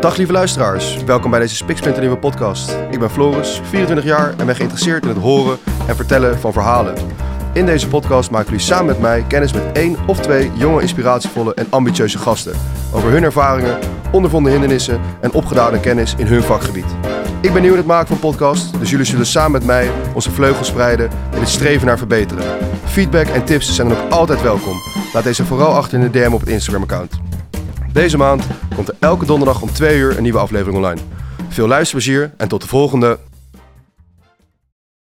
Dag lieve luisteraars, welkom bij deze Spiksplinter nieuwe podcast. Ik ben Floris, 24 jaar en ben geïnteresseerd in het horen en vertellen van verhalen. In deze podcast maken jullie samen met mij kennis met één of twee jonge, inspiratievolle en ambitieuze gasten. Over hun ervaringen, ondervonden hindernissen en opgedane kennis in hun vakgebied. Ik ben nieuw in het maken van podcast, dus jullie zullen samen met mij onze vleugels spreiden in het streven naar verbeteren. Feedback en tips zijn dan ook altijd welkom. Laat deze vooral achter in de DM op het Instagram-account. Deze maand komt er elke donderdag om 2 uur een nieuwe aflevering online. Veel luisterplezier en tot de volgende